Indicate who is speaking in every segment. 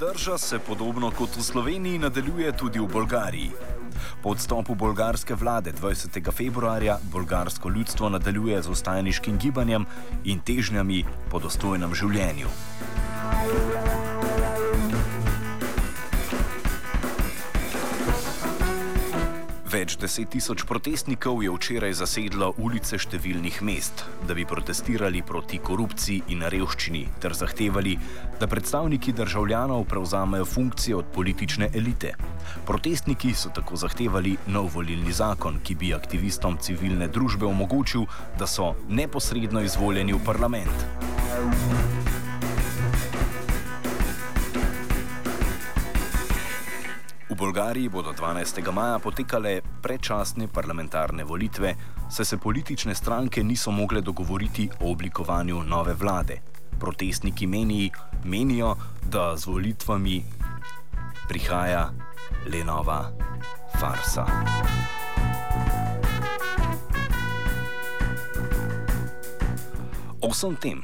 Speaker 1: Drža se podobno kot v Sloveniji nadaljuje tudi v Bolgariji. Po odstopu bolgarske vlade 20. februarja bolgarsko ljudstvo nadaljuje z vstajniškim gibanjem in težnjami po dostojnem življenju. Več deset tisoč protestnikov je včeraj zasedlo ulice številnih mest, da bi protestirali proti korupciji in revščini ter zahtevali, da predstavniki državljanov prevzamejo funkcije od politične elite. Protestniki so tako zahtevali nov volilni zakon, ki bi aktivistom civilne družbe omogočil, da so neposredno izvoljeni v parlament. Bolgariji bodo 12. maja potekale predčasne parlamentarne volitve, saj se politične stranke niso mogle dogovoriti o oblikovanju nove vlade. Protestniki meni, menijo, da z volitvami prihaja le nova farsa. O vsem tem,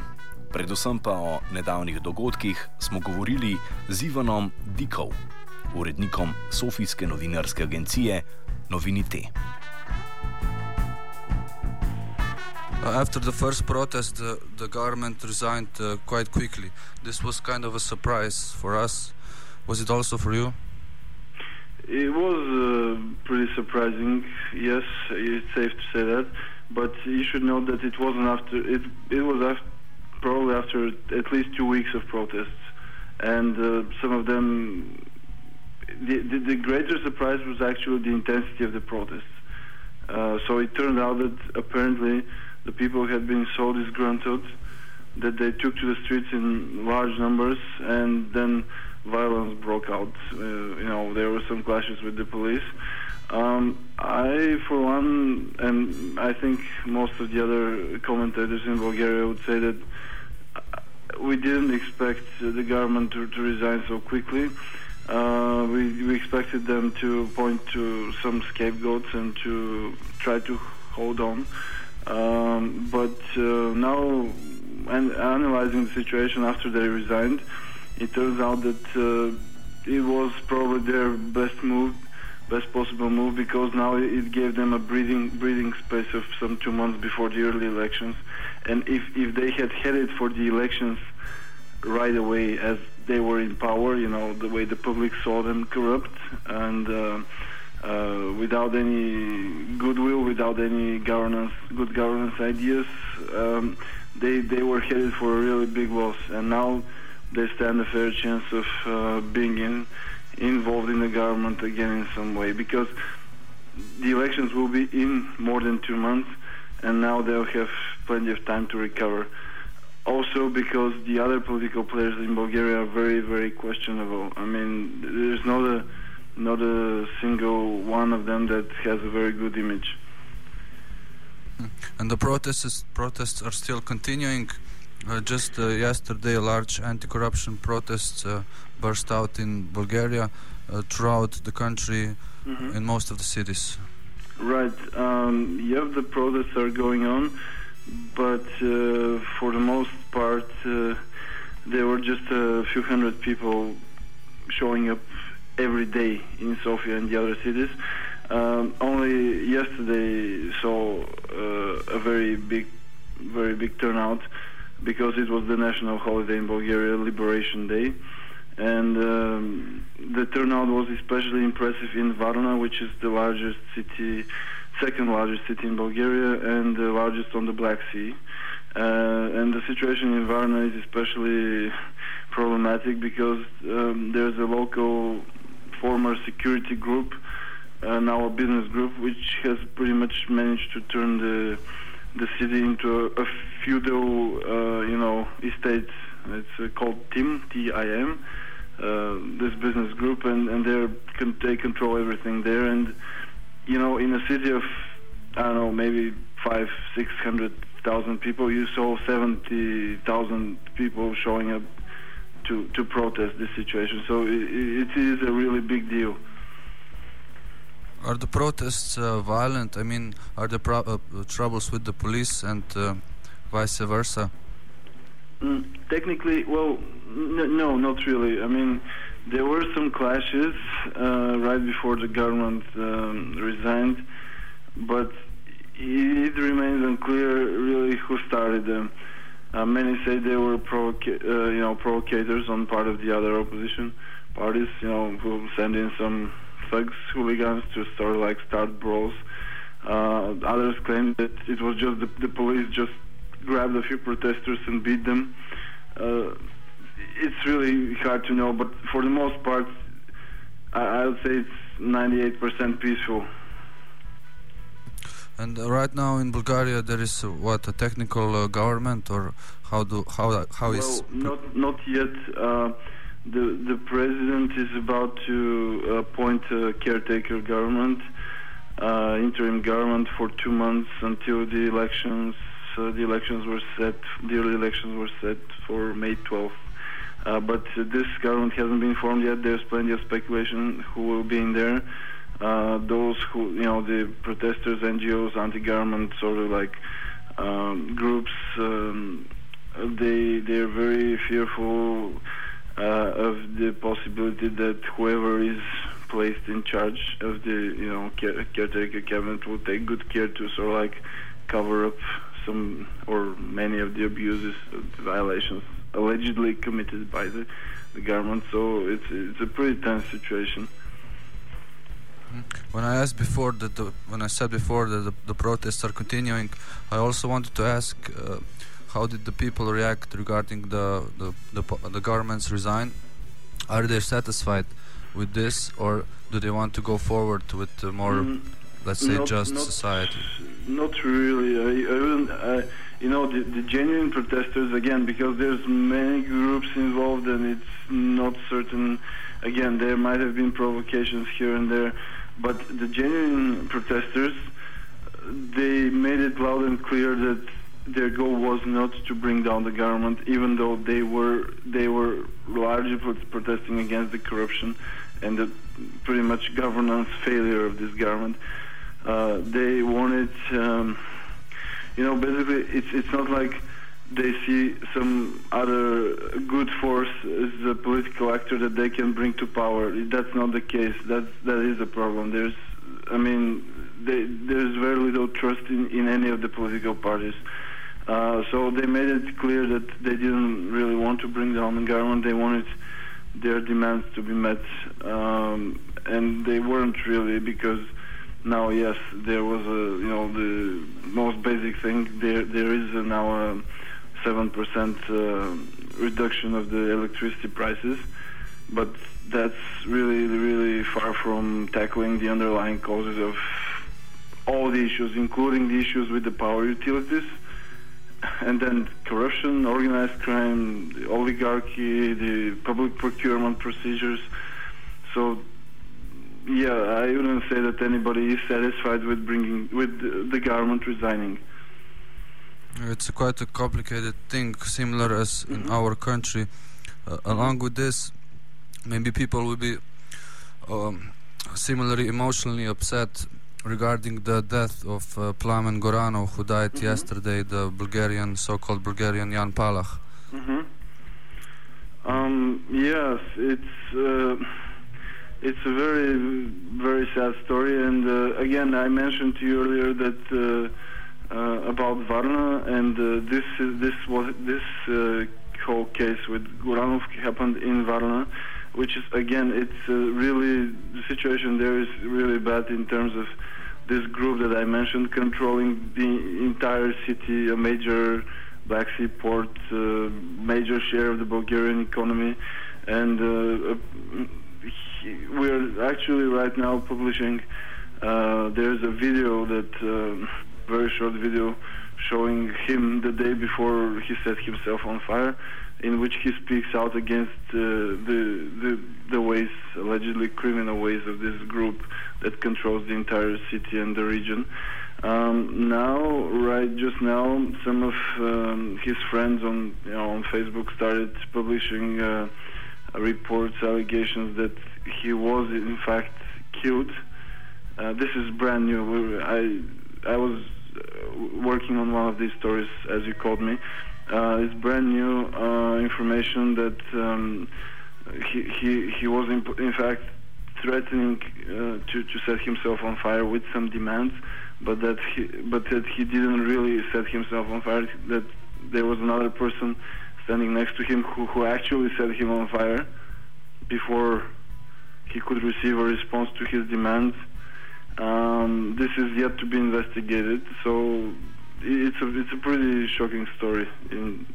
Speaker 1: predvsem pa o nedavnih dogodkih, smo govorili z Ivanom Dikov urednikom Sofijske novinarske agencije Novinite.
Speaker 2: Uh, after the first protest, the, the government resigned uh, quite quickly. This was kind of a surprise for us. Was it also for you?
Speaker 3: It was uh, pretty surprising. Yes, it's safe to say that. But you should know that it wasn't after. It it was after, probably after at least two weeks of protests, and uh, some of them the, the, the, greater surprise was actually the intensity of the protests. Uh, so it turned out that apparently the people had been so disgruntled that they took to the streets in large numbers, and then violence broke out. Uh, you know, there were some clashes with the police. Um, I, for one, and I think most of the other commentators in Bulgaria would say that uh, we didn't expect the government to, to resign so quickly. Uh, we, we expected them to point to some scapegoats and to try to hold on. Um, but uh, now, and analyzing the situation after they resigned, it turns out that uh, it was probably their best move, best possible move, because now it gave them a breathing breathing space of some two months before the early elections. And if if they had headed for the elections right away as they were in power, you know, the way the public saw them corrupt and uh, uh, without any goodwill, without any governance, good governance ideas, um, they they were headed for a really big loss. And now they stand a fair chance of uh, being in, involved in the government again in some way because the elections will be in more than two months, and now they'll have plenty of time to recover also because the other political players in Bulgaria are very, very questionable. I mean, there's not a not a single one of them that has a very good image.
Speaker 2: And the protests protests are still continuing. Uh, just uh, yesterday, large anti-corruption protests uh, burst out in Bulgaria uh, throughout the country mm-hmm. in most of the cities.
Speaker 3: Right. Um, yeah, the protests are going on but uh, for the most part, uh, there were just a few hundred people showing up every day in Sofia and the other cities. Um, only yesterday saw uh, a very big, very big turnout because it was the national holiday in Bulgaria, Liberation Day. And um, the turnout was especially impressive in Varna, which is the largest city second largest city in Bulgaria and the largest on the Black Sea. Uh, and the situation in Varna is especially problematic because um, there's a local former security group, uh, now a business group, which has pretty much managed to turn the the city into a, a feudal, uh, you know, estate. It's uh, called TIM, T-I-M, uh, this business group, and and they they control everything there and you know, in a city of, I don't know, maybe five, six hundred thousand people, you saw seventy thousand people showing up to to protest this situation. So it, it is a really big deal.
Speaker 2: Are the protests uh, violent? I mean, are there pro- uh, troubles with the police and uh, vice versa?
Speaker 3: Mm, technically, well, n- no, not really. I mean, there were some clashes uh, right before the government um, resigned, but it remains unclear really who started them. Uh, many say they were provoca- uh, you know provocators on part of the other opposition parties, you know, who send in some thugs, hooligans to of like start brawls. Uh, others claim that it was just the, the police just grabbed a few protesters and beat them. Uh, it's really hard to know, but for the most part, I, I would say it's 98% peaceful.
Speaker 2: And right now in Bulgaria, there is uh, what a technical uh, government, or how do how how
Speaker 3: well,
Speaker 2: is
Speaker 3: not not yet. Uh, the the president is about to appoint a caretaker government, uh, interim government for two months until the elections. Uh, the elections were set. The early elections were set for May 12th. Uh, but this government hasn't been formed yet. There's plenty of speculation who will be in there. Uh, those who, you know, the protesters, NGOs, anti-government sort of like um, groups, um, they they're very fearful uh, of the possibility that whoever is placed in charge of the, you know, care- caretaker cabinet will take good care to sort of like cover up some or many of the abuses, the violations allegedly committed by the, the government. So it's it's a pretty tense situation.
Speaker 2: When I asked before that the, when I said before that the, the protests are continuing, I also wanted to ask uh, how did the people react regarding the the, the, the government's resign? Are they satisfied with this, or do they want to go forward with more,
Speaker 3: Mm,
Speaker 2: let's say,
Speaker 3: not-
Speaker 2: just
Speaker 3: not-
Speaker 2: society?
Speaker 3: Not really. I, I wouldn't, I, you know, the, the genuine protesters again, because there's many groups involved, and it's not certain. Again, there might have been provocations here and there, but the genuine protesters, they made it loud and clear that their goal was not to bring down the government, even though they were they were largely protesting against the corruption and the pretty much governance failure of this government. Uh, they wanted, um, you know, basically it's it's not like they see some other good force as a political actor that they can bring to power. That's not the case. That that is a problem. There's, I mean, they, there's very little trust in, in any of the political parties. Uh, so they made it clear that they didn't really want to bring down the government. They wanted their demands to be met, um, and they weren't really because now, yes, there was a you know the most basic thing. There there is a now a seven percent uh, reduction of the electricity prices, but that's really really far from tackling the underlying causes of all the issues, including the issues with the power utilities and then corruption, organized crime, the oligarchy, the public procurement procedures. So, yeah, I wouldn't say that anybody is satisfied with bringing with the- government resigning.
Speaker 2: It's a quite a complicated thing, similar as in
Speaker 3: Mhm.
Speaker 2: our country. Uh, along with this, maybe people will be um, similarly emotionally upset regarding the death of uh, Plamen Goranov, who died
Speaker 3: Mhm.
Speaker 2: yesterday, the Bulgarian, so-called Bulgarian Jan Palach.
Speaker 3: hmm Um, yes, it's uh, it's a very very sad story, and uh, again, I mentioned to you earlier that uh, uh, about Varna, and uh, this this was this uh, whole case with Goranov happened in Varna, which is again, it's uh, really the situation there is really bad in terms of this group that I mentioned controlling the entire city, a major Black Sea port, major share of the Bulgarian economy, and we're actually right now publishing. Uh, there's a video that uh, very short video showing him the day before he set himself on fire, in which he speaks out against uh, the, the the ways, allegedly criminal ways of this group that controls the entire city and the region. Um, now, right just now, some of um, his friends on you know on Facebook started publishing uh, reports, allegations that he was in fact killed. Uh, this is brand new. I I was uh, working on one of these stories as you called me, Uh, it's brand new uh, information that um, he, he he was in, in fact threatening uh, to to set himself on fire with some demands, but that he but that he didn't really set himself on fire. That there was another person standing next to him who who actually set him on fire before he could receive a response to his demands. Um, this is yet to be investigated, so it's a it's a pretty shocking story in,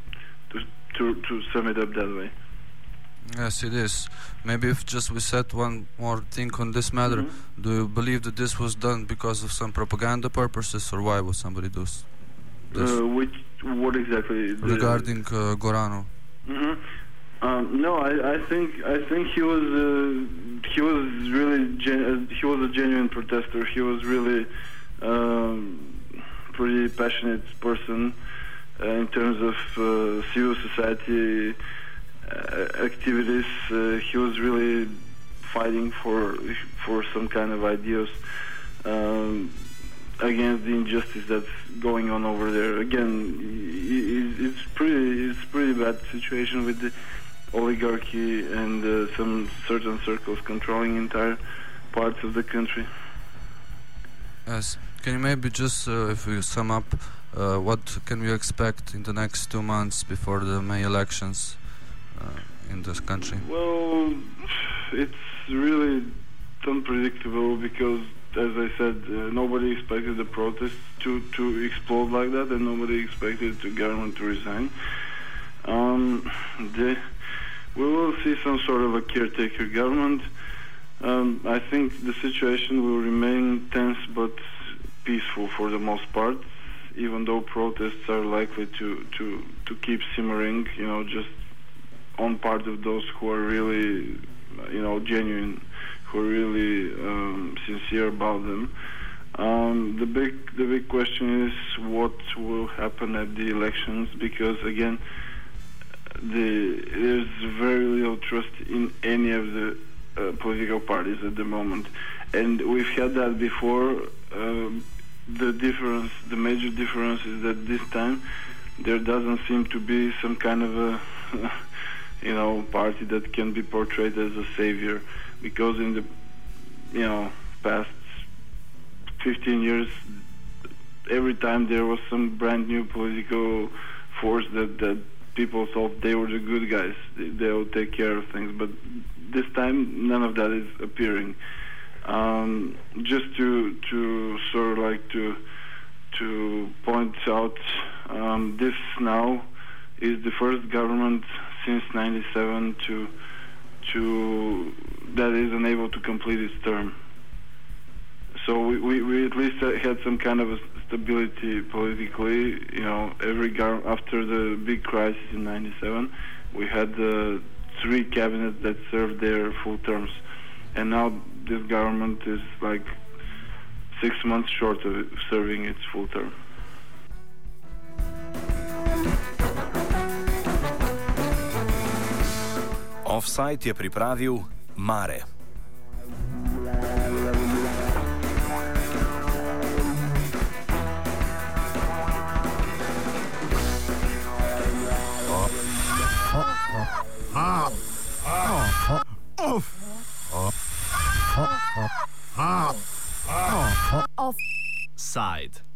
Speaker 3: to, to to sum it up that way.
Speaker 2: Yes, it is. Maybe if just we said one more thing on this matter,
Speaker 3: Mhm.
Speaker 2: do you believe that this was done because of some propaganda purposes, or why would somebody do this?
Speaker 3: Uh, which what exactly? the-
Speaker 2: Regarding uh, Gorano.
Speaker 3: Mhm. Um, no, I, I think I think he was uh, he was really gen- uh, he was a genuine protester. He was really um, pretty passionate person uh, in terms of uh, civil society uh, activities. Uh, he was really fighting for for some kind of ideas um, against the injustice that's going on over there. Again, it's pretty it's pretty bad situation with the oligarchy and uh, some certain circles controlling entire parts of the country.
Speaker 2: Yes. Can you maybe just, uh, if we sum up, uh, what can we expect in the next two months before the May elections uh, in this country?
Speaker 3: Well, it's really unpredictable because, as I said, uh, nobody expected the protests to, to explode like that, and nobody expected the government to resign. Um, the, we will see some sort of a caretaker government. Um, I think the situation will remain tense but peaceful for the most part, even though protests are likely to, to, to keep simmering, you know, just on part of those who are really, you know, genuine, who are really um, sincere about them. Um, the big the big question is what will happen at the elections because again, the there's very little trust in any of the uh, political parties at the moment, and we've had that before. Um, the difference, the major difference, is that this time there doesn't seem to be some kind of a you know, party that can be portrayed as a savior. Because in the, you know, past 15 years, every time there was some brand new political force that, that people thought they were the good guys, they, they will take care of things. But this time, none of that is appearing. Um, just to to sort of like to to point out, um, this now is the first government since 97 to to that is unable to complete its term. So we, we, we at least had some kind of stability politically. You know, every gov- after the big crisis in '97, we had uh, three cabinets that served their full terms, and now this government is like six months short of serving its full term.
Speaker 1: Offside je pripravil Mare.
Speaker 4: Offside.